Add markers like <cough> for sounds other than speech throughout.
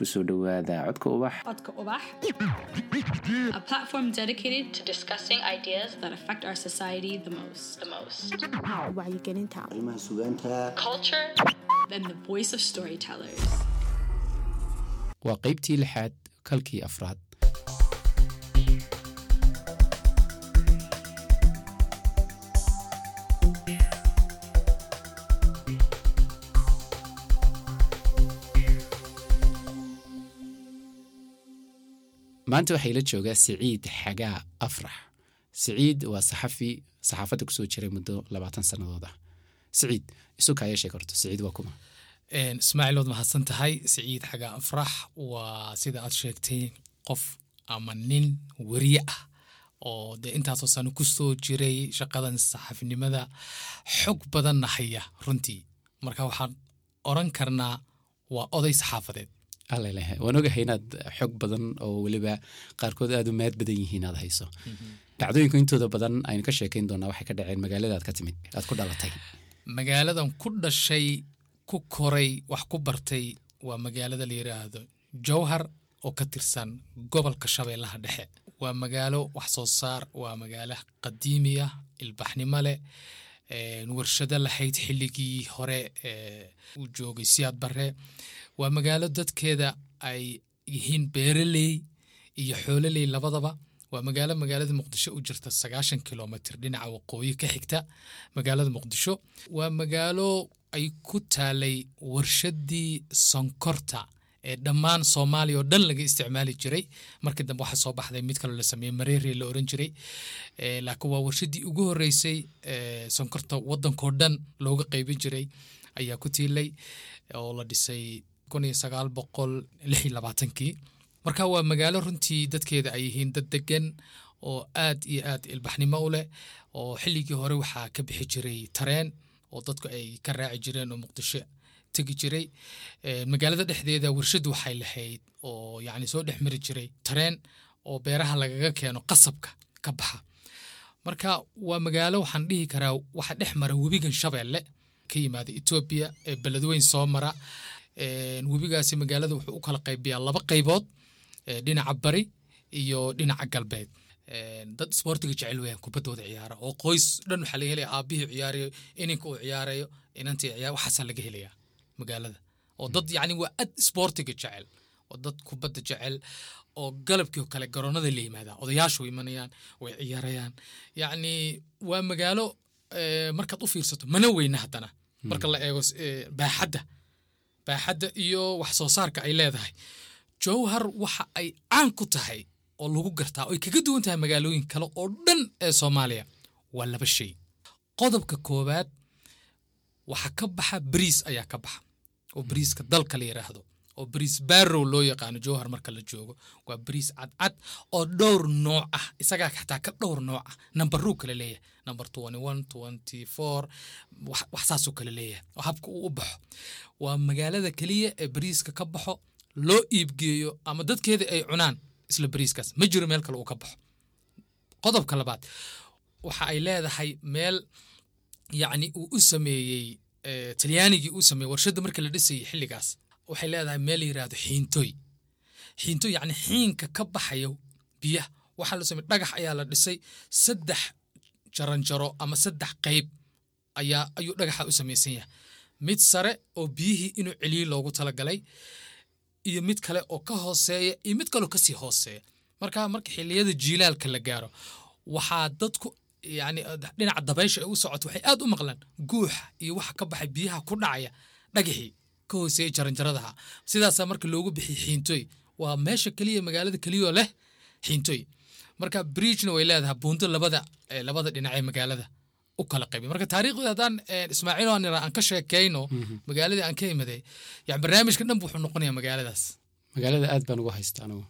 ku soo dhowaada codka ubax Codka Ubax, a platform dedicated to discussing ideas that affect our society the most. The most. wacyigelinta arrimaha sugaanta Culture and the voice of storytellers. waa qaybtii lixaad kalkii afraad maanta waxaa ila joogaa siciid xagaa afrax. Siciid waa saxafi saxaafadda ku soo jiray muddo labaatan sannadood ah. Siciid isuka ayaa sheeg horto siciid waa kuma. Ismaaciil waad mahadsan tahay siciid xagaa afrax waa sida aad sheegtay qof ama nin weriye ah oo dee intaasoo sano ku soo jiray shaqadan saxafinimada xog badanna haya runtii. Marka waxaan oran karnaa waa oday saxaafadeed allalehe waan ogahay inaad xog badan oo weliba qaarkood aad u maad badan yihiin aad hayso. Dhacdooyinku intooda badan aynu ka sheekayn doonaa waxay ka dhaceen magaalada aad ka timid. Aad ku dhalatay. Magaaladan ku dhashay ku koray wax ku bartay waa magaalada la yidhaahdo jowhar oo ka tirsan gobolka shabeellaha dhexe. Waa magaalo wax soo saar waa magaalo qadiimi ah ilbaxnimo leh warshado lahayd xilligii hore uu joogay siyaad barre waa magaalo dadkeeda ay yihiin beeraley iyo xoololey labadaba. Waa magaalo magaalada muqdisho u jirta sagaashan kilomitr dhinaca waqooyi ka xigta magaalada muqdisho. Waa magaalo ay ku taalay warshadii sonkorta ee dhammaan soomaaliya oo dhan laga isticmaali jiray. Markii dambe waxaa soo baxday mid kaloo la sameeyey mareeri la oran jiray laakiin waa warshadii ugu horeysay eh, sonkorta wadankoo dhan looga qaybin jiray ayaa ku tiilay oo la dhisay kun marka waa magaalo runtii dadkeeda ay yihiin dad degan oo aad iyo aad ilbaxnimo u leh oo xilligii hore waxaa ka bixi jiray tareen oo dadku ay ka raaci jireen oo muqdisho tegi jiray. Magaalada dhexdeeda warshadu waxay lahayd oo yacni soo dhex mari jiray tareen oo beeraha lagaga keeno qasabka ka baxa. Marka waa magaalo waxaan dhihi karaa waxa dhex mara webigan shabeelle ka yimaada etoobiya ee beledweyn soo mara webigaasi magaalada wuxuu u kala qaybiyaa laba qaybood dhinaca bari iyo dhinaca galbeed. Dad isboortiga jecel weeyaan kubaddooda ciyaara oo qoys dhan waxaa laga helaya aabihii ciyaarayo ininka uu ciyaarayo inantii ciyaar waxaasaa laga helayaa magaalada. Oo dad yacni waa ad isboortiga jecel oo dad kubadda jecel oo galabkii oo kale garoonada la yimaadaa odayaashu imanayaan way ciyaarayaan. Yacni waa magaalo markaad u fiirsato mana weyna haddana. Marka la eego baaxadda baaxadda iyo wax soo saarka ay leedahay. Jowhar waxa ay caan ku tahay oo lagu gartaa oo ay kaga duwan tahay magaalooyin kale oo dhan ee soomaaliya waa laba shay. Qodobka koowaad waxa ka baxa bariis ayaa ka baxa oo bariiska dalka la yidhaahdo oo bariis barrow loo yaqaano jowhar marka la joogo. Waa bariis cadcad oo dhowr nooc ah isagaa xataa ka dhowr nooc ah. Nambaruu kale leeyahay. Number wax saasuu kale leeyahay habka uu u baxo. Waa magaalada keliya ee bariiska ka baxo loo iibgeeyo ama dadkeeda ay cunaan isla bariiskaas. Ma jiro meel kale uu ka baxo. Qodobka labaad waxa ay leedahay meel yacni uu u sameeyey talyaanigii uu sameeyey warshadda marka la dhisayay xilligaas waxay leedahay meel yidhaahdo xiintoy xiintoy yacni xiinka ka baxayo biyaha. Waxaa la sameeyey dhagax ayaa la dhisay saddex jaranjaro ama saddex qayb ayaa ayuu dhagaxa u samaysan yahay. Mid sare oo biyihii inuu celiyo loogu talagalay iyo mid kale oo ka hooseeya iyo mid kaloo ka sii hooseeya. Marka marka xilliyada jiilaalka la gaaro waxaa dadku yani dhinaca dabaysha ay u socoto waxay aad u maqlaan guuxa iyo waxa ka baxay biyaha ku dhacaya dhagaxii ka hooseeya jaranjaradaha. Sidaasaa marka loogu bixiy xiintoy waa meesha keliya magaalada keliyoo leh xiintoy marka bridgena way leedahay buunto labada labada dhinac ee magaalada u kala qaybay marka taariikhda haddaan ismaaciil oo nira aan ka sheekayno magaaladii aan ka imaday yani barnaamijka dhan wuxuu noqonayaa magaaladaas. Magaalada aad baan ugu haysta anugu.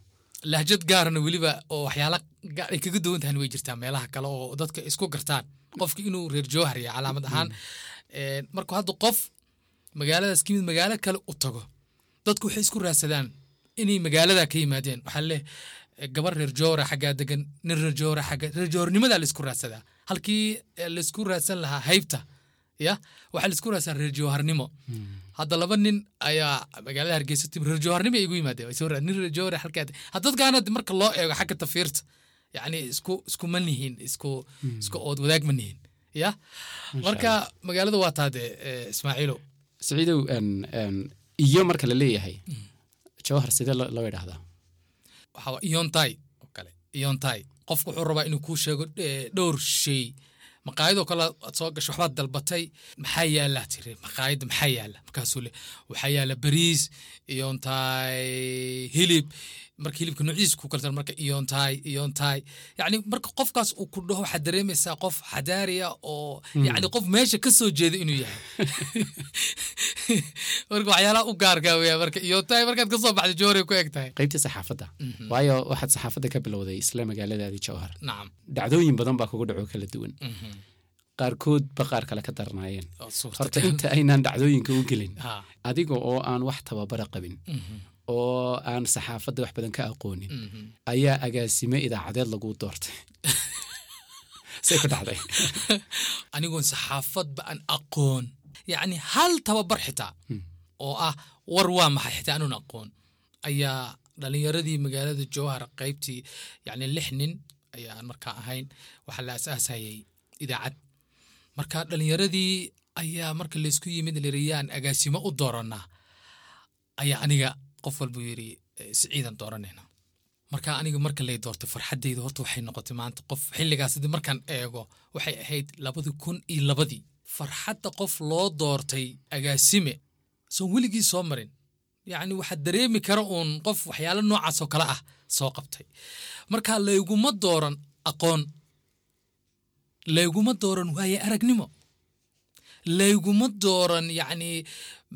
Lahjad gaarna weliba oo waxyaala gaar ay kaga duwan tahan way jirtaa meelaha kale oo dadka isku gartaan. Qofki inuu reer jowhar ya calaamad ahaan Een, markuu hadda qof magaaladaas ka magaalo kale u tago. Dadku waxay isku raadsadaan inay magaalada ka yimaadeen. Waxaa leh gabar reer jowra xaggaa degan nin reer jowra xagga reer jowrnimadaa la isku raadsadaa halkii eh, la isku raadsan lahaa haybta ya waxaa la isku raadsaa reer jawharnimo hadda laba nin ayaa magaalada hargeysa timi reer jawharnimo ay igu yimaadeen nin reer jawhar halkaa haddadkaana marka loo eego xagga tafiirta yacni isku isku ma nihin isku isku ood wadaag ma nihin ya. Marka magaalada waa taade ismaaciilow en, iyo marka la leeyahay jawhar sidee lo- loo idhaahdaa iyontai oo kale iyontai qofku wuxuu rabaa inuu kuu sheego dhowr shay. Maqaayadoo kale aad soo gasho waxbaad dalbatay maxaa yaallaa tiri? Maqaayadda maxaa yaalla? Markaasuu le waxaa yaalla bariis iyontai hilib marka hilibka nuuciisa ku kala marka iyontai iyontai yacni marka qofkaas uu ku dhaho waxaad dareemaysaa qof xadaariya oo yacni qof meesha ka soo jeeda inuu yahay. <laughs> Marka waxyaalaha u gaarkaa weya marka iyontai markaad ka soo jooray ku eg tahay. Qaybtii saxaafadda. Waayo waxaad saxaafadda ka bilowday isla magaaladaadii jawhar. Nacam dhacdooyin badan baa kugu dhaco kala duwan. Mhm. qaarkood ba qaar kale ka darnaayeen. Oo horta inta aynaan dhacdooyinka u gelin <laughs> adiga oo aan wax tababara qabin. Mhm. Oo aan saxaafadda wax badan ka aqoonin. Mhm. ayaa agaasime idaacadeed lagu doortay. <laughs> Say ku dhacday. <laughs> Anigoon saxaafadba aan aqoon. Yacni hal tababar xitaa oo ah war waa maxay xitaa anuun aqoon. Ayaa dhalinyaradii magaalada jowhar qaybtii yacni lix nin ayaan markaa ahayn waxaa la asaasayay idaacad. Marka dhalinyaradii ayaa marka laysku yimid liriyaan agaasimo u dooranaa ayaa aniga qof walbuu yidhi eh, siciidan dooranayna. Marka aniga marka lay doortay farxaddayda horta waxay noqotay maanta qof xilligaas haddii markaan eego waxay ahayd labadi kun iyo labadii. Farxadda qof loo doortay agaasime soon weligii soo marin. Yacni waxaa dareemi kara uun qof waxyaalo noocaas oo kale ah soo qabtay. Marka layguma dooran aqoon layguma dooran waaye aragnimo layguma dooran yacni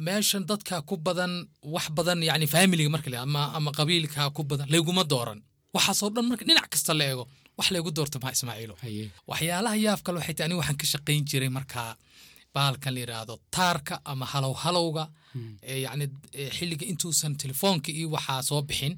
meeshan dadka ku badan wax badan yacni familiga marka la ama ama qabiilka ku badan layguma dooran. Waxaasoo dhan marka dhinac kasta la eego wax laygu doorta maa ismaaciilo waxyaalaha yaaf kale waxay tahay aniga waxaan ka shaqayn jiray markaa bahalkan la yidhaahdo taarka ama halow halowga yacni ee xilliga intuusan telefoonka iyo waxaa soo bixin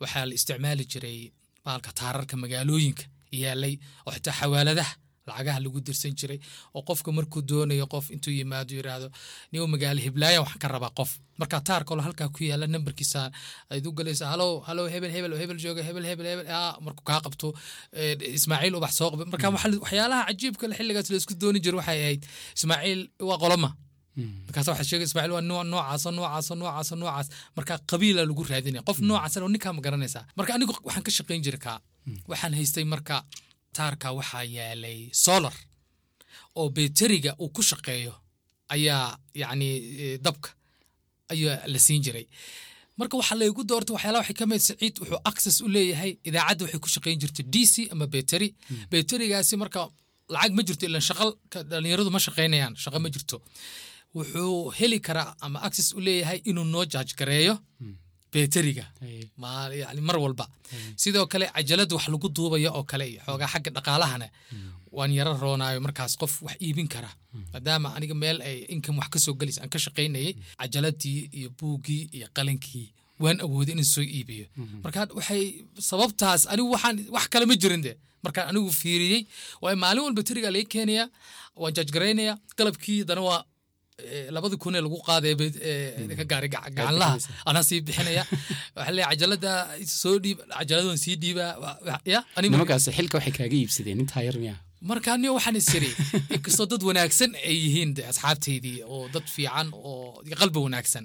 waxaa la isticmaali jiray bahalka taararka magaalooyinka yaalay oo xitaa xawaaladaha lacagaha lagu dirsan jiray oo qofka markuu doonayo qof intuu yimaado yidhaahdo nigo magaalo hiblaayan waxaan ka rabaa qof. Marka olo halkaa ku yaalla nambarkiisa ayd u galaysa halow halow hebel hebel hebel jooga hebel hebel hebel. Aa markuu kaa qabto ismaaciil ubax soo qabay. Marka waxyaalaha cajiibka xilligaas la isku dooni jiray waxay ahayd ismaaciil waa qoloma. Markaas waxaa sheegay ismaaciil waa noo- noocaas noocaas noocaas noocaas. Marka qabiila lagu raadinaya qof noocaas oo ninkaa ma garanaysaa marka anigu waxaan ka shaqayn jiray kaa. Waxaan haystay marka taarka waxaa yaalay solar oo beteriga uu ku shaqeeyo ayaa yacni eh, dabka ayaa la siin jiray. Marka waxaa laygu doortay waxyaalaha waxay ka mid saciid wuxuu access u leeyahay idaacadda waxay ku shaqayn jirtay d c ama beteri beterigaasi marka lacag ma jirto ilan shaqal dhalinyaradu ma shaqaynayaan shaqo ma jirto. Wuxuu heli karaa ama access u leeyahay inuu noo jaaj gareeyo beteriga yani mar walba. Sidoo kale cajalada wax lagu duubayo oo kale iyo xoogaa xagga dhaqaalahana waan yaro roonaayo markaas qof wax iibin kara. Maadaama aniga meel ay inkan wax ka soo gelaysa aan ka shaqaynayay cajaladii iyo buuggii iyo qalinkii waan awooday inaan soo iibiyo. Marka waxay sababtaas anigu waxaan wax kale ma jirin de. Markaan anigu fiiriyey waayo maalin walba teriga laga keenaya waan jaajgaraynaya qalabkii haddana waa labada kun ee lagu qaaday bay, eh, ka gaari gac- gacanlaha anaa sii bixinaya. Waxaa leeyahay cajalada soo dhiib cajaladan sii dhiibaa ya nimankaas xilka waxay kaaga iibsadeen intaa yar miya marka aniga waxaan isiri inkastoo dad wanaagsan ay yihiin de asxaabtaydii oo dad fiican oo qalbi wanaagsan.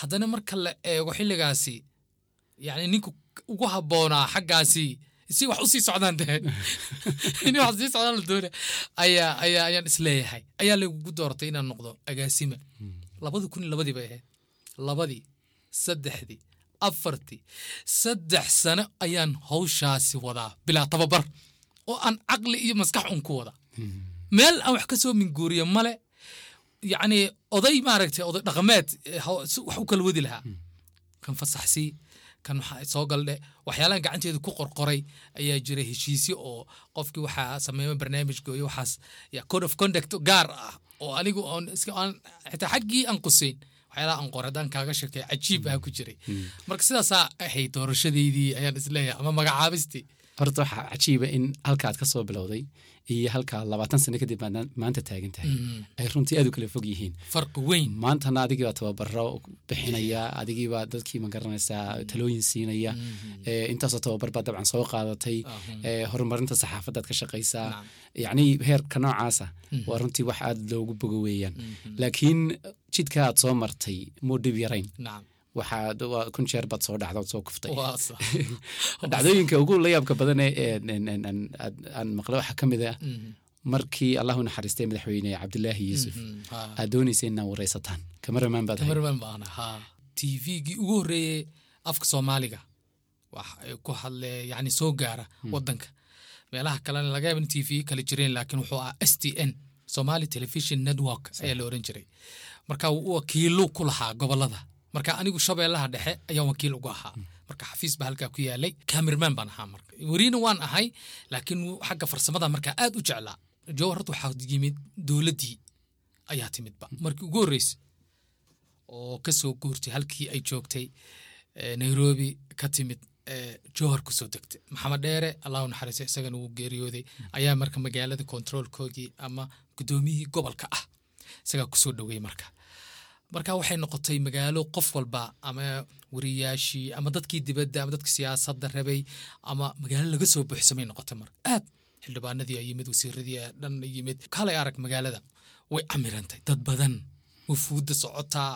Haddana marka la eego xilligaasi yani ninka ugu habboonaa xaggaasi si wax u sii socdaan de <laughs> in wax sii socdaan la doona ayaa ayaa ayaan is leeyahay ayaa lagugu doortay inaan noqdo agaasime. Labadii kun iyo labadii bay ahayd. Labadii saddexdii afartii saddex sano ayaan hawshaasi wadaa bilaa tababar oo aan caqli iyo maskax un ku wada meel aan wax ka soo minguuriyo male yacni oday maaragtay oday dhaqameed eh, wax u kala wadi lahaa. Kan fasaxsii kan waxaa soo galdhe. Waxyaalahan gacanteeda ku qorqoray ayaa jira heshiisyo oo qofkii waxaa sameema barnaamij gooyo waxaas ya code of conduct gaar ah oo anigu xitaa xaggii aan qusayn waxyaalaha aan qoray haddaan kaaga sheekay cajiib ah ku jiray. Marka sidaasaa ahayd doorashadeydii ayaan is leeyahay ama magacaabistii. Horta waxaa cajiiba in halkaad ka soo bilowday iyo halkaa labaatan sano kadib maanta taagan tahay ay runtii aad u kala fog yihiin. Farqi weyn. Maantana adigiibaa tababaro bixinaya adigiibaa dadkii ma garanaysaa talooyin siinaya. Eh, intaasoo tababar baa dabcan soo qaadatay. Eh, horumarinta saxaafadaad ka shaqaysaa. Yacni heerka noocaasa waa runtii wax aad loogu bogo weeyaan. Laakiin jidka aad soo martay muu dhib yarayn kun jeer baad soo dhacda ood soo kuftay. <laughs> Dhacdooyinka ugu layaabka badan ee een- een- een- een- aad- aan maqlay waxaa ka mid ah markii allahu naxariistay madaxweyne cabdilaahi yuusuf. Ha. aad doonaysa inaa waraysataan. Kamaramaan baad ahayd. cameraman baan ahaa. Tvgii ugu horreeyey afka soomaaliga. Ku hadle yani soo gaara wadanka meelaha kalena laga yaaba in tv kale jireen laakiin wuxuu ahaa s t n somali television network ayaa la oran jiray. Marka uu wakiilo ku lahaa gobollada marka anigu shabeellaha dhexe ayaan wakiil ugu ahaa. Marka xafiis baa halkaa ku yaalay camerman baan ahaa marka. Weriina waan ahay laakiin xagga farsamada markaa aad u jeclaa. Jowhar horta waxaa yimid dowladdii ayaa timidba. Markii ugu horreysay oo ka soo guurtay halkii ay joogtay eh, nairobi ka timid eh, jowhar ku soo degtay. Maxamed dheere allahu naxariista isagana wuu geeriyooday. Ayaa marka magaalada kontroolkoogii ama guddoomiyihii gobolka ah isagaa ku soo dhoweeyey marka marka waxay noqotay magaalo qof walba ama wariyaashii ama dadkii dibadda ama dadkii siyaasadda rabay ama magaalo laga soo buuxsamay noqotay marka aad xildhibaanadii yimid wasiiradii dhan yimid. Kalay arag magaalada way camirantay. Dad badan wufuudda socotaa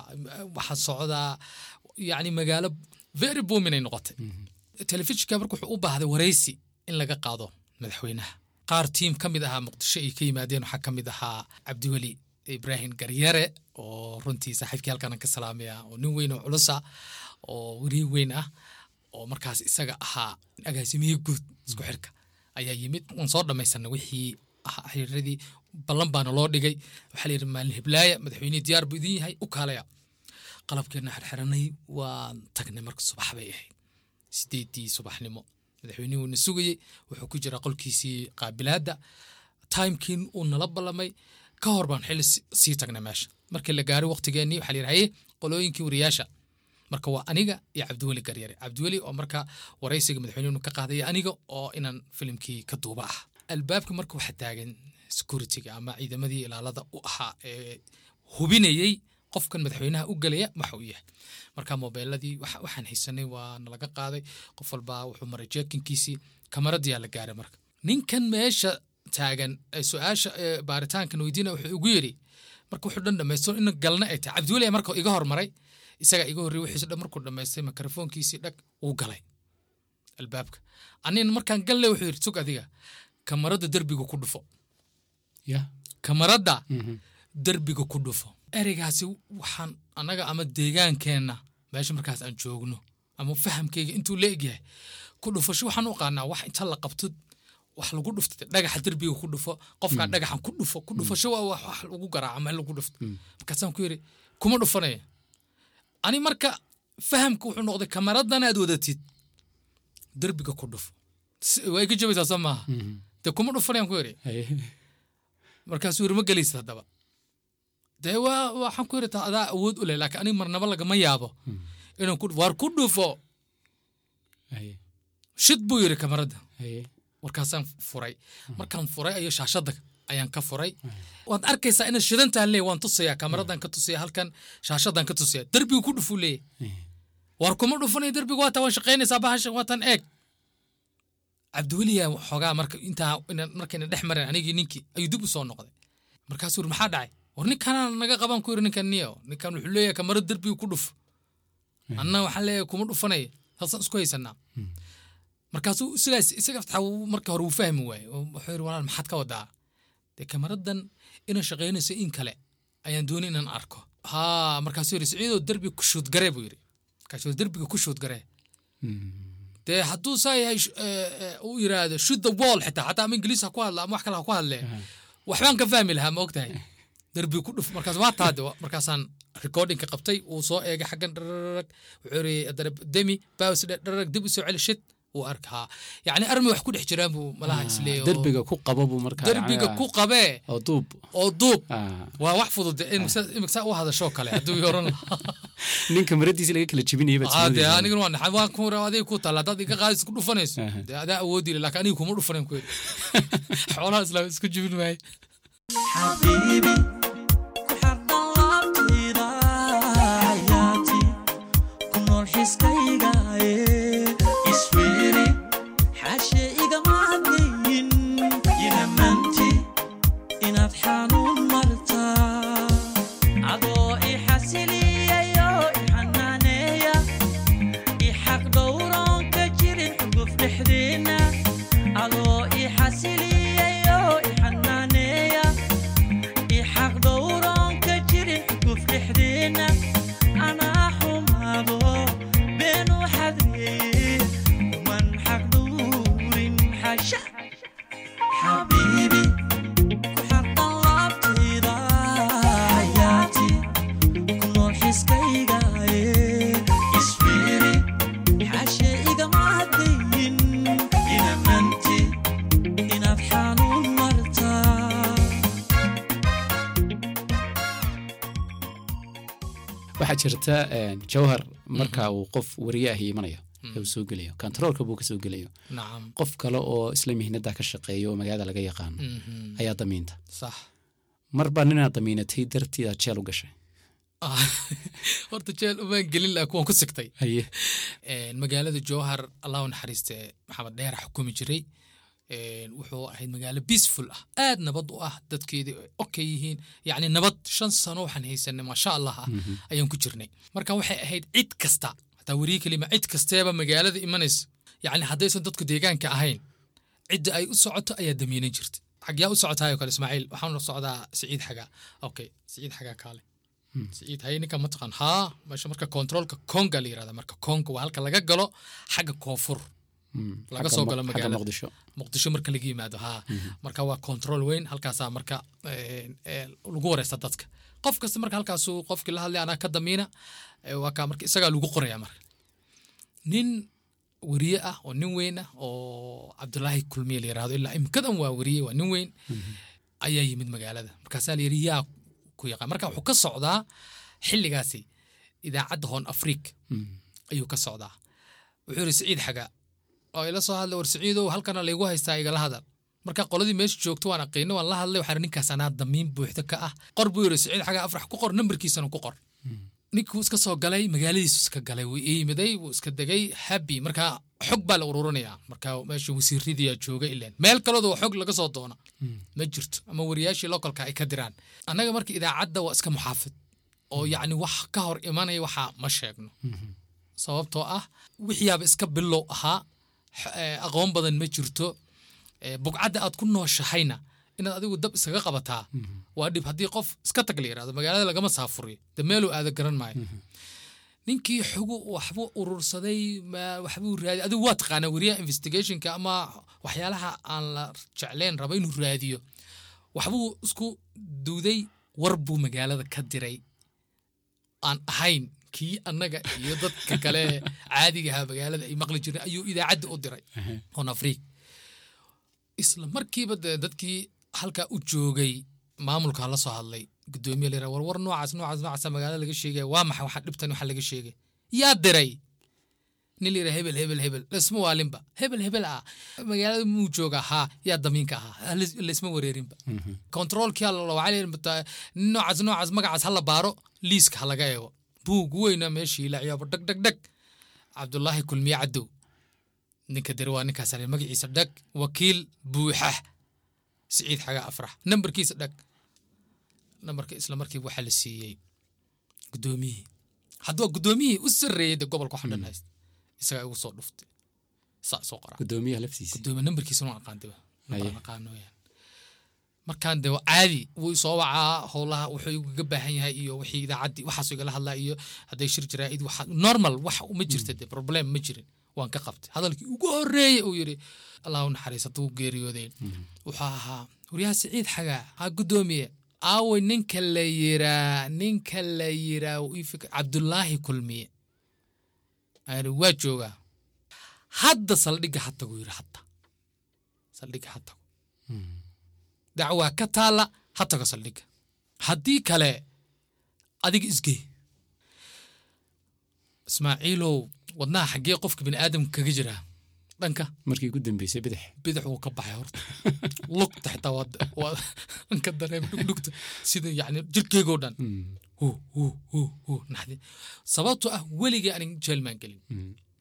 waxa socdaa yacni magaalo very booming ay noqotay. Telefishinka marka wuxuu u baahday waraysi in laga qaado madaxweynaha. Qaar tiim ka mid ahaa muqdisho ay ka yimaadeen waxaa ka mid ahaa cabdiweli ibraahim garyare oo runtii saaxiibkii halkan aan ka salaamaya oo nin weyn oo culusa oo weriye weyn ah oo markaas isaga ahaa agaasimihii guud isku xirka ayaa yimid. Waan soo dhamaysanay wixii xiriiradii ballan baana loo dhigay. Waxaa la yidhi maalin heblaaya madaxweynihii diyaar buu idin yahay u kaalaya. Qalabkeena xirxiranay waan tagnay marka subax bay ahayd. Sideedii subaxnimo madaxweynihii uuna sugayey wuxuu ku jiraa qolkiisii qaabilaadda. Timekiin uu nala ballamay ka hor baan xilli si- sii tagnay meesha. Markii la gaaray waqtigeennii waxaa la yidhi haye qolooyinkii wariyaasha. Marka waa aniga iyo cabdiweli garyare cabdiweli oo marka waraysiga madaxweynuhu ka qaaday aniga oo inaan filimkii ka duuba ah albaabka marka waxaa taagan securityga ama ciidamadii ilaalada u ahaa ee hubinayey qofkan madaxweynaha u gelaya waxa yahay. Marka mobeeladii waxa- waxaan haysanay waa nalaga qaaday. Qof walba wuxuu maray jeekinkiisii kamaradiyaa la gaaray marka. Ninkan meesha taagan su'aasha baaritaankan weydiina wuxuu igu yidhi marka wuxuu dhan dhamaysto in galna ay tahay. Cabdiweli marka iga hormaray isaga iga horrey wixiisu dhan markuu dhamaystay mikrofoonkiisii dhag uu galay. Albaabka. Anina markaan galle wuxuu yidhi sug adiga kamarada derbiga ku dhufo. Ya. Kamaradda derbiga ku dhufo. Ereygaasi waxaan annaga ama deegaankeenna meesha markaas aan joogno ama fahamkeyga intuu la egyahay ku dhufasho waxaan u qaanaa wax inta la qabto wax lagu dhufto dhagaxa derbiga ku dhufo qofkaa dhagaxan ku dhufo ku dhufasho waa wax wax lagu garaaco meel lagu dhufto. Markaasaan ku yidhi kuma dhufanaya. Ani marka fahamka wuxuu noqday kamaradan aad wadatid derbiga ku dhufo. Waa iga jabaysaa soo maaha. Dee kuma dhufanayaan ku yidhi markaasuu yiri ma gelaysid haddaba. Dee waa waxaan ku yiri taa adaa awood u leh laakiin aniga marnaba lagama yaabo. Inaan ku waar ku dhufo. Shid buu yiri kamaradda. Markaasaan furay. Markaan furay ayo shaashadda ayaan ka furay. Waad arkaysaa inaad shidantaa leey waan tusayaa kamaradan ka tusaya halkan shaashadan ka tusaya derbigu ku dhufuu leeyahy waar kuma dhufanaya derbigu? Waataa waan shaqaynaysaa bahasha waatan eeg. Cabdiweliya xoogaa marka intaa markayna dhex mareen anigii ninkii ayuu dib u soo noqday. Markaasuu yiri maxaa dhacay? War ninkanaa naga qaban ku yiri ninkan niyo ninkan wuxuu leeyahay kamarad derbigu ku dhuf anna waxaan leeyahay kuma dhufanaya saasaan isku haysanaa markaasuu isagaas isaga taa marka hore wuu fahmi waaye wuxuu yiri walaal maxaad ka wadaa? Dee kamaradan inay shaqaynayso in kale ayaan doonay inaan arko. Ha markaasuu yiri siciidoo derbi ku shuudgaree buu yiri markaasuu derbiga ku shuudgaree dee hadduu saa yahay uu yiraahdo shoot the wall xitaa xataa ama ingiliis ha ku hadla ama wax kale ha ku hadle waxbaan ka fahmi lahaa ma ogtahay. Derbi ku dhuf. Markaas waa taade markaasaan recordingka qabtay uu soo eegay xaggan dhararag wuxuu haddana demi baws dhe dhararag dib u soo celi shid uu arkaa yacni armi wax ku dhex jiraan buu malaha is leeyahay oo derbiga ku qabo buu markaa derbiga ku qabee oo duub. Oo duub. Ah, waa wax fudud. Imiksaa u hadashoo kale hadduu oran lahaa. <laughs> Ninka maradiisa laga kala jebinaya baad Ah, dee ismoodaysaa. anigana waa naxay. Waan ku adiga ku taalla haddaad iga qaadis ku dhufanayso. Dee adaa awoodi leh laakiin aniga kuma dhufanan ku <laughs> xoolaha islaam isku jibin maayo Shanu waxaa jirta een, jawhar marka uu qof wariye ahi imanayo ee uu soo gelayo kontaroolka buu ka soo gelayo qof kale oo isla mihnada ka shaqeeya oo magaalada laga yaqaano ayaa damiinta. Sax. Mar baa ninaad damiinatay dartiidaad jeel u gashay? Ah, <laughs> horta jeel umaan gelin laakiin waan ku sigtay. Een, <laughs> magaalada jowhar allah u naxariiste maxamed dheer xukumi jiray wuxuu ahayd magaalo peaceful ah. Aad nabad u ah dadkeedii ay okay yihiin. Yacni nabad shan sano waxaan haysanay maasha allah ah ayaan ku jirnay. Marka waxay ahayd cid kasta hataa weriye kelima cid kasteeba magaalada imanaysa. Yacni haddaysan dadku deegaanka ahayn cidda ay u socoto ayaa damiinan jirta. Xagyaa u socotaayoo kale ismaaciil waxaan u socdaa siciid xagaa okay siciid xagaa kaale. Siciid haye ninka mataqaan haa meesha marka kontroolka konga la yirahda marka konga waa halka laga galo xagga koonfur Laga soo galo xagga magaalada. muqdisho muqdisho marka laga yimaado haa marka waa control weyn halkaasaa marka eh, eh, lagu wareysta dadka. Qof kasta marka halkaasuu qofkii la hadlay anaa ka damiina eh, waa marka isagaa lagu qoraya marka. Nin weriye ah oo nin weyn ah oo cabdulaahi kulmiye la yiraahdo ilaa imkadan waa weriye waa nin weyn ayaa yimid magaalada. Markaasaa la yidhi yaa ku yaqaan. Marka wuxuu ka socdaa xilligaasi idaacadda hoon afriik Mm, ayuu ka socdaa. Wuxuu yidhi siciid xagaa oo ila soo hadlay war siciidow halkana laygu haystaa igala hadal. Marka qoladii meesha joogto waan aqiino waan la hadlay waxaa ninkaas anaa damiin buuxda ka ah. Qor buu yidhi siciid xagaa afrax ku qor nambarkiisana ku qor. Ninkuu iska soo galay magaaladiisu iska galay wuu ii yimiday wuu iska degay happy. Marka xog baa la ururinayaa marka meesha wasiiradiyaa jooga ileen. Meel kalooda xog laga soo doona ma jirto ama wariyaashii localka ay ka diraan. Annaga marka idaacadda waa iska muxaafid oo yacni wax ka hor imanaya waxaa ma sheegno. Sababtoo ah wixiyaaba iska bilow ahaa aqoon badan ma jirto. Bugcadda aad ku nooshahayna inaad adigu dab iskaga qabataa waa dhib. Haddii qof iska tag la yiraahdo magaalada lagama saafuriyo de meeluu aada garan maayo. Ninkii xogu waxbuu urursaday waxbuu raadiy adigu waa taqaanaa weriyaha investigationka ama waxyaalaha aan la jecleen raba inuu raadiyo. Waxbuu isku duuday war buu magaalada ka diray. Aan ahayn kii annaga iyo dadka kale caadigaha magaalada ay maqli jireen ayuu idaacadda u diray. On afriik isla markiiba dee dadkii halkaa u joogay maamulka la soo hadlay gudoomiye la yidhaha war war noocaas noocaas noocaasa magaalada laga sheegaya waa maxay? Waxa dhibtan waxa laga sheegay. Yaa diray. Nin la yidhaha hebel hebel hebel. Laisma waalinba. Hebel hebel ah. Magaalada muu jooga? Haa. Yaa damiinka ahaa. Laisma wareerinba. Kontroolkia waxaa noocaas noocaas magacaas ha la baaro liiska ha laga eego buug weyna meeshii la ciyaabo. Dhag dhag dhag. Cabdulaahi kulmiye cadow ninka diri waa ninkaas ale magaciisa dhag wakiil buuxa. Siciid xaga afrax. Nambarkiisa dhag. Nambarka isla markiiba waxaa la siiyey. Gudoomiyihii hadduu gudoomiyihii u sarreeyey de gobolka waxa dhan haysta isagaa igu soo dhuftay. Saa soo qoraa gudoomiyaha laftiisa. Gudoomiye nambarkiisa waan aqaan deba Haye. waan aqaano weyaan markaan de caadi wuu soo wacaa howlaha wuxuu igaga baahan yahay iyo wixii idaacaddii waxaasuu igala hadlaa iyo hadday shir jaraa'id waxa normal wax uma jirta de problem ma jirin waan ka qabtay. Hadalkii ugu horreeyey uu yidhi allah u naxariis hadduu geeriyooday wuxuu ahaa waryaha siciid xagaa ha gudoomiye aaway ninka la yiraa ninka la yiraa cabdulaahi kulmiye. Idhi, waa joogaa hadda saldhigga ha tagu yidhi hadda. Saldhigga ha tago dacwaa ka taalla ha tago saldhigga haddii kale adiga isgee. Ismaaciilow wadnaha xaggee qofka bini aadamka kaga jiraa dhanka? Markii ugu dambeysay bidix. Bidix wuu ka baxay horta. Lugta xitaa waa waa <laughs> ka dareem dhugdhugta sida yacni jirkeygoo dhan. Hu hu hu hu naxdi sababtoo ah weligii anin jeel maan gelin.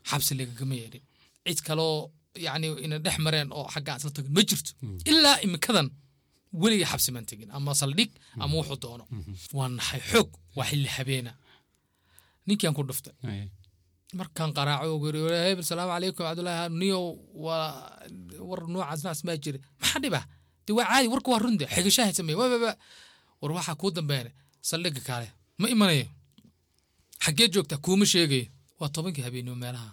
Xabsi lagagama yeedhin. Cid kaloo yacni ina dhex mareen oo xaggaa isla tagin ma jirto. Ilaa imikadan weligii xabsi maan tegin ama saldhig ama wuxuu doono. Waa naxay xoog waa xilli habeena. Ninkiaan ku dhuftay. Markaan qaraaco ugu yiri "Walaal hebel salaamu calaykum cabdullaahi niyow waa war noocaas noocaas maa jira maxaa dhiba? De waa caadi warka waa runde xigashaha sameeye wa wa war waxaa kuu dambeene saldhigga kaale. Ma imanayo? Xaggee joogtaa kuuma sheegayo. Waa tobankii habeenimo meelaha.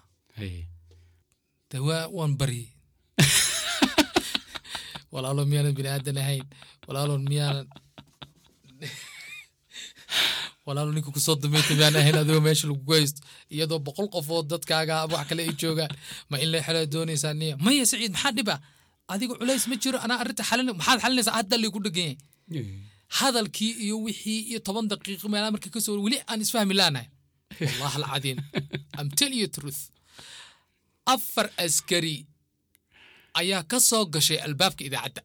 Waan baryey walaalo miyaanan bini aadan ahayn. Walaalo miyaanan walaalo ninka ku soo dambeynta miyaan ahayn adigoo meesha lagugu haysto iyadoo boqol qofood dadkaaga wax kale ay joogaan. Ma in la xelo doonaysaa niya maya saciid maxaa dhiba? Adiga culays ma jiro. Anaa arrinta xalin maxaad xalinaysaa? Hadda laygu dhegan yahay hadalkii iyo wixii iyo toban daqiiqo meelaa marka ka soo weli aan isfahmi laanahay wallah alcadiim am tell you truth. Afar askari ayaa ka soo gashay albaabka idaacadda.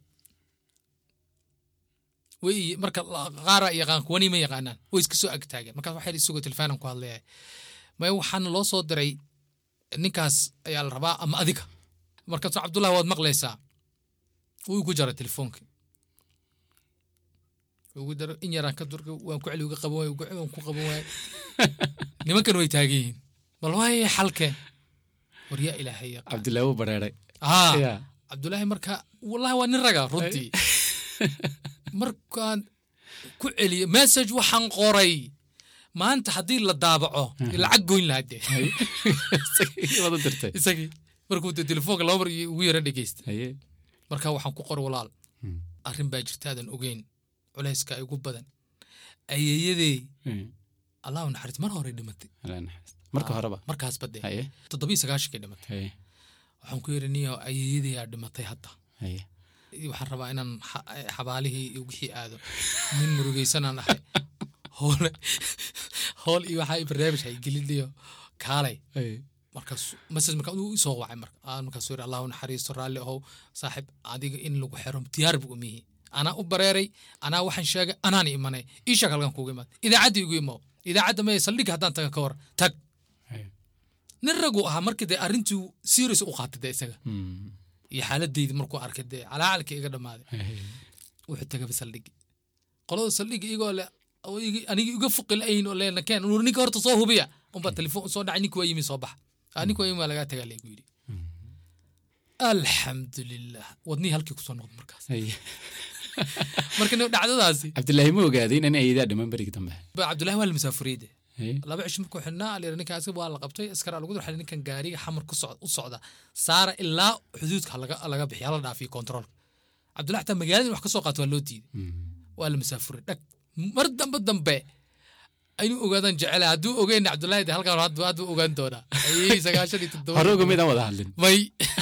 Way marka qaara yaqaan kuwani ma yaqaanaan. Way iska soo agtaageen markaas waxay isagoo telefaanan ku hadlayahay maya waxaana loo soo diray ninkaas ayaa la rabaa ama adiga? Markaasu cabdullahi waad maqlaysaa. Wuu igu jaray telefoonkii ugu daro in yaraan ka durka waan ku celi uga qaban waay waan ku qaban waay nimankan way taagan yihiin. Bal waay xalkeen war yaa ilaahay yaqaan cabdullaahi wuu bareeray aa Ya. cabdullaahi marka wallahi waa nin raga runtii. <laughs> Markaan ku celiyo message waxaan qoray. Maanta haddii la daabaco lacag goyn dirtay. Isagii. Markuu telefoonka laba mar ugu yara dhegeysta marka waxaan ku qoray walaal. Arrin baa jirta aadan ogeyn. Culayska igu badan. Ayeeyadey allahu naxariis mar hore dhimatay. Marka horeba markaasba dee. Haye toddobiyo sagaashankay dhimatay waxaan ku yidhi niyo ayeeyadey aa dhimatay hadda. Waxaan rabaa inaan xa- xabaalihii wixii aado. Nin murugaysanaan ahay. Hoole hool iyo waxaa barnaamij hay gelinayo kaalay. Markaas masaj markaa uu soo wacay marka aan yidhi allahu naxariisto raalli ahow saaxib adiga in lagu xiro diyaar bu umihi anaa u bareeray anaa waxaan sheegay anaana imanay. Ii sheeg halkan kuuga imaad. Idaacadda igu imow idaacadda maya saldhigga haddaan taga ka war. Tag nin ragu ahaa markii dee arrintii serious u qaatay dee isaga. Mm. iyo xaaladaydi markuu arkay dee calaacalkii iga dhammaaday. Wuxuu tagaba saldhigi qolada saldhigi igoo le anigi iga fuqi la'ayin oo leena keen. Nur ninka horta soo hubiya. Unbaa telefoon soo dhacay ninka waa yimi soo baxa ah ninka waa yimi waa lagaa tagaa laygu yidhi. Alxamdulilah wadnihii halkii ku soo noqda markaas. <laughs> Marka dhacdadaasi. Cabdullaahi ma ogaaday in ayadaa dhiman berigi dambe. Cabdullahi waa la masaafuriyey laba cisho markuu xidhnaa alyar ninkan asiga waa la qabtay askara lagu durxay ninkan gaariga xamar u socda. Saara ilaa xuduudka laga laga bixiya la dhaafiyo kontroolka cabdullahi xataa magaalada in wax ka soo qaato waa loo diiday. Waa la masaafuray dhag mar dambe dambe aynu ogaadaan jecela hadduu ogeyn cabdullahi de halkan hadda ogaan doonaa ayay <laughs> sagaashan iyo toddoba hore uga midaan wada hadlin. May.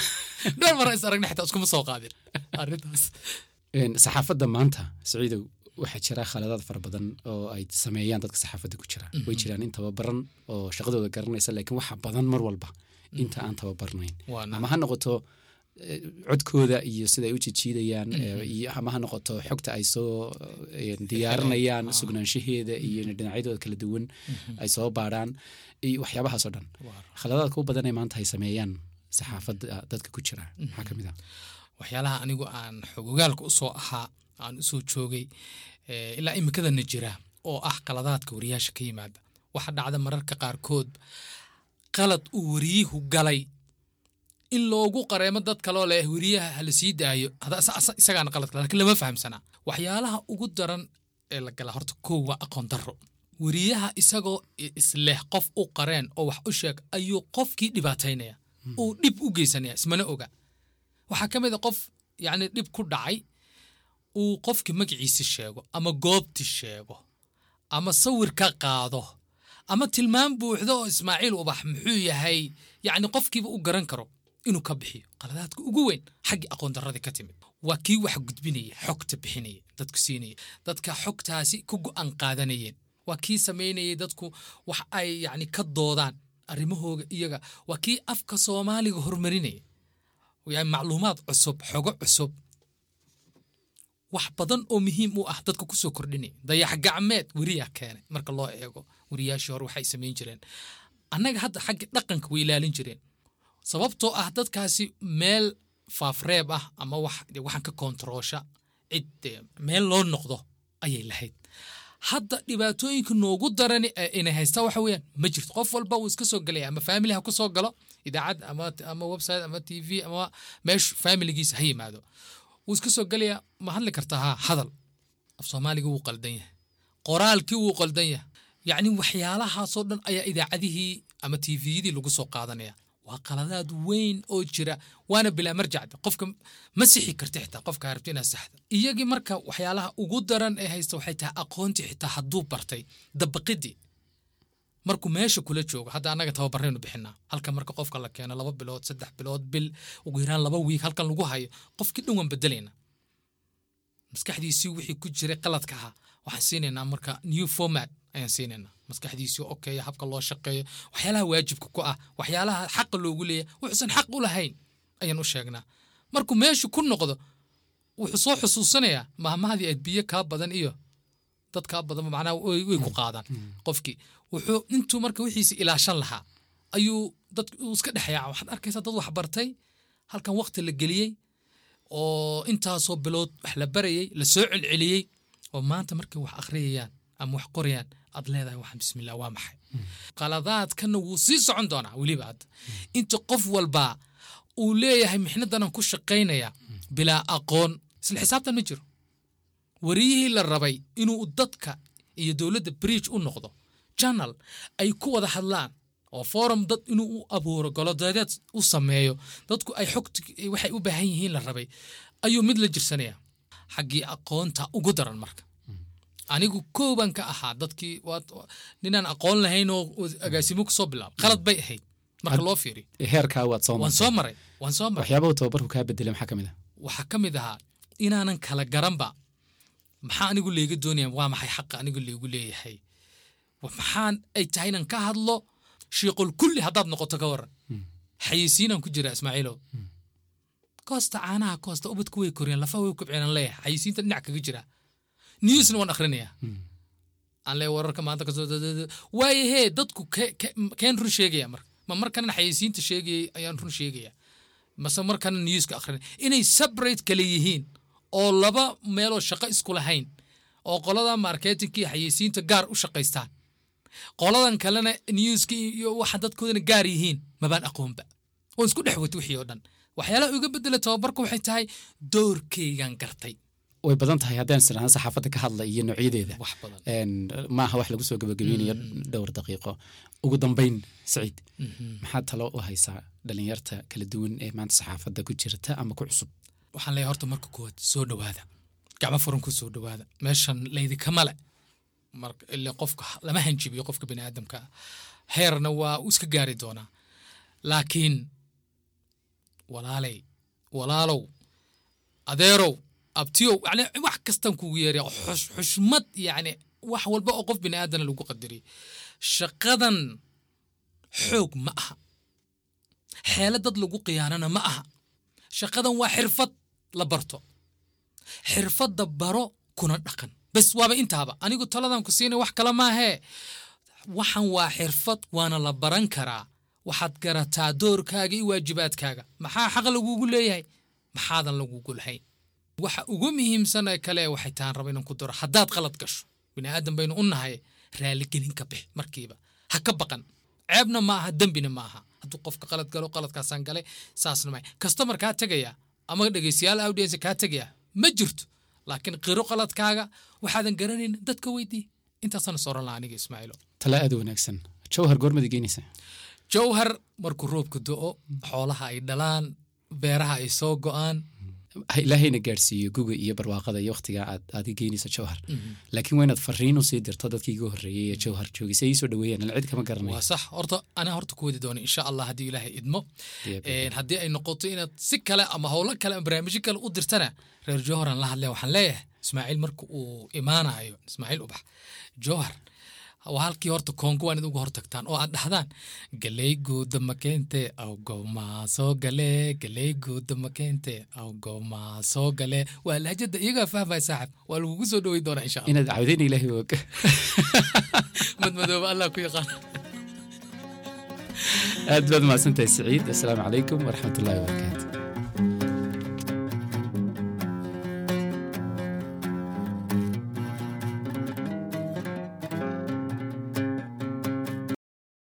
<laughs> Dhowr mara is aragna xitaa iskuma soo qaadin. <laughs> Arrintaas. Saxaafadda maanta siciidow waxaa jira khaladaad fara badan oo ay sameeyaan dadka saxaafadda ku jira way jiraan in tababaran oo shaqadooda garanaysa laakiin waxa badan mar walba inta aan tababarnayn. Ama ha noqoto eh, codkooda iyo sida ay u jijiidayaan eh, iyo ama ha noqoto xogta ay soo eh, diyaarinayaan sugnaanshaheeda iyo dhinacyadooda kala duwan ay soo baarhaan iyo waxyaabahaasoo dhan. Khaladaadka u badan maanta ay sameeyaan saxaafadda dadka ku jira maxaa ka mid ah? Waxyaalaha anigu aan xogogaalka u soo ahaa aan u soo joogay eh, ilaa imikadana jira oo ah qaladaadka wariyaasha ka yimaada. Waxa dhacda mararka qaarkood qalad uu wariyuhu galay. In loogu qareemo dad kaloo leh weriyaha hala sii daayo isagaana qalad kale laakiin lama fahamsanaa waxyaalaha ugu daran ee la gala horta kow waa aqoon darro. Weriyaha isagoo isleh qof u qareen oo wax u sheeg ayuu qofkii dhibaataynaya uu dhib u geysanaya ismana oga. Waxaa ka mid a qof yacni dhib ku dhacay uu qofkii magaciisi sheego ama goobti sheego ama sawir ka qaado ama tilmaam buuxdo oo ismaaciil ubax muxuu yahay yacni qofkiiba u garan karo inuu ka bixiyo. Qaladaadka ugu weyn xaggii aqoon darradii ka timid. Waa kii wax gudbinaya xogta bixinaya dadku siinaya dadka xogtaasi ku go'aan qaadanayeen. Waa kii samaynayay dadku wax ay yacni ka doodaan arrimahooga iyaga. Waa kii afka soomaaliga horumarinaya yani macluumaad cusub xogo cusub wax badan oo muhiim u ah dadka ku soo kordhinaya dayax gacmeed weriyaa keenay. Marka loo eego weriyaashii hore waxay samayn jireen. Annaga hadda xagga dhaqanka way ilaalin jireen. Sababtoo ah dadkaasi meel faafreeb ah ama waxaan ka koontaroosha cid meel loo noqdo ayay lahayd. Hadda dhibaatooyinka noogu daran inay haystaa waxa weeyaan ma jirto. Qof walba wuu iska soo gelaya ama family ha ku soo galo idaacad ama website ama t v ama meeshu familigiisa ha yimaado wuu iska soo gelaya ma hadli kartaa ha hadal. Af soomaaliga wuu qaldan yahay. Qoraalkii wuu qaldan yahay. Yacni waxyaalahaasoo dhan ayaa idaacadihii ama t vyadii lagu soo qaadanaya. Waa qaladaad weyn oo jira waana bilaa marjacda. Qofka ma sixi karti xitaa qofka rabti inaad saxda. Iyagii marka waxyaalaha ugu daran ee haysta waxay tahay aqoontii xitaa hadduu bartay dabaqidii markuu meesha kula joogo hadda annaga tababaraynu bixinaa. Halka marka qofka la keeno laba bilood saddex bilood bil ugu yaraan laba wiig halkan lagu hayo qofkii dhan waan bedelayna maskaxdiisii wixii ku jiray qaladka ahaa waxaan siinaynaa marka new format ayaan siinaynaa. Maskaxdiisii okeeya habka loo shaqeeyo waxyaalaha waajibka ku ah waxyaalaha xaqa loogu leeyahay wuxuusan xaq u lahayn ayaan u sheegnaa. Markuu meeshu ku noqdo wuxuu soo xusuusanayaa mahmahadii aad biyo kaa badan iyo dad kaa badan macnaha way way ku qaadaan. Qofkii wuxuu intuu marka wixiisa ilaashan lahaa ayuu dad iska dhexyaaca waxaad arkaysaa dad wax halkan waqti la geliyey oo intaasoo bilood wax la barayey la soo celceliyey oo maanta markay wax akhriyayaan ama wax qorayaan aad leedahay waxaan bismillah waa maxay? Qaladaadkana wuu sii socon doonaa weliba hadda inta qof walba uu leeyahay mixnadanan ku shaqaynaya bilaa aqoon. Isla xisaabtan ma jiro. Wariyihii la rabay inuu dadka iyo dowladda bridge u noqdo janal ay ku wada hadlaan oo forum dad inuu u abuuro golodeedeed u sameeyo. Dadku ay xogta waxay u baahan yihiin la rabay. Ayuu mid la jirsanaya xaggii aqoonta ugu daran marka. Anigu kooban ka ahaa dadkii ninaan aqoon lahayn oo agaasimo ku soo bilaabay. Qalad bay ahayd. Marka loo fiiriyo heerkaa waad soo waan soo maray. Waan soo maray. Waxyaabahu tababarku kaa bedelay maxaa ka mid ah? Waxaa ka mid ahaa inaanan kala garanba. Maxaa anigu leega doonaya waa maxay xaqa anigu leegu leeyahay maxaan ay tahay inaan ka hadlo shiiqul kulli haddaad noqoto ka waran xayisiinaan ku jira ismaaciilow. Koosta caanaha koosta ubadku way koriyaan lafa way kubceenan leeyahay. Xayisiinta dhinac kaga jira. Newsna waan akhrinayaa aan leeyahay wararka maanta ka soo waaye hee dadku keen run sheegaya marka. Ma markanan xayisiinta sheegayay ayaan run sheegaya. Mase markanan newska akhrinaya. Inay separate kale yihiin oo laba meeloo shaqo isku lahayn oo qolada marketingka iyo xayisiinta gaar u shaqaystaan qoladan kalena newska iyo waxa dadkoodana gaar yihiin mabaan aqoonba. Oo isku dhex wata wixii oo dhan. Waxyaalaha uga bedela tababarka waxay tahay doorkeygan gartay. Way badan tahay haddaan isnahno saxaafadda ka hadla iyo noocyadeeda maaha wax lagu soo gabagabeynayo dhowr daqiiqo. Ugu dambayn saciid maxaad talo u haysaa dhalinyarta kala duwan ee maanta saxaafadda ku jirta ama ku cusub? Waxaan leeyahay horta marka koowaad soo dhowaada. Gacmo furan ku soo dhowaada. Meeshan laydikama le ile qofka lama hanjibiyo qofka bini aadamka. Heerna waa uu iska gaari doonaa. Laakiin walaaley walaalow adeerow abtiyow yani wax kastan kugu yeeraya xushmad yani wax walba oo qof bini aadana lagu qadariyo shaqadan xoog ma aha. Xeelo dad lagu khiyaanana ma aha. Shaqadan waa xirfad la barto. Xirfadda baro kuna dhaqan bes waaba intaaba anigu taladan ku siinay wax kale maahee waxan waa xirfad waana la baran karaa. Waxaad garataa doorkaaga iyo waajibaadkaaga. Maxaa xaq lagugu leeyahay? Maxaadan lagugu lahayn. Waxa ugu muhiimsan ee kale waxay tahan raba inaan ku daro haddaad qalad gasho bini aadan baynu u nahay raaligelin ka bix markiiba. Ha ka baqan. Ceebna ma aha dembina ma aha. Hadduu qofka qalad galo qaladkaasaan galay saasna ma kastamar kaa tegaya ama dhegeystayaal audience kaa tegaya ma jirto laakiin qiro qaladkaaga waxaadan garanayn dadka weydii. Intaasana sooran laha aniga ismaaciilo tala aad u wanaagsan. Jawhar goormada geynaysa jawhar markuu roobka do'o xoolaha ay dhalaan beeraha ay soo go'aan ilaahayna gaadhsiiyo guga iyo barwaaqada iyo waqtiga aad geynaysa jawhar laakiin waa inaad fariin u sii dirto dadkii iga horreeyey ee jawhar joogay si ay soo dhaweeyaan cid kama garanayo waa sax horta anaa horta ku wadi doona insha allah haddii ilaahay idmo. Haddii ay noqoto inaad si kale ama howlo kale ama barnaamijyo kale u dirtana reer jowharan la hadlaya waxaan leeyahay ismaaciil marka uu imaanayo ismaaciil ubax jowhar waa halkii horta koongo waan idugu hortagtaan oo aad dhahdaan galey guuda makeente soo gale galey guuda makeente soo gale. Waa lahjada iyagaa fahmaya saaxib. Waa lagugu soo dhowey doonaa insha allah. Inaad caawdayna ilaahay og <laughs> madmadooba allah ku yaqaan. Aad baad mahadsantahay siciid assalaamu calaykum waraxmatullaahi wabarakaatu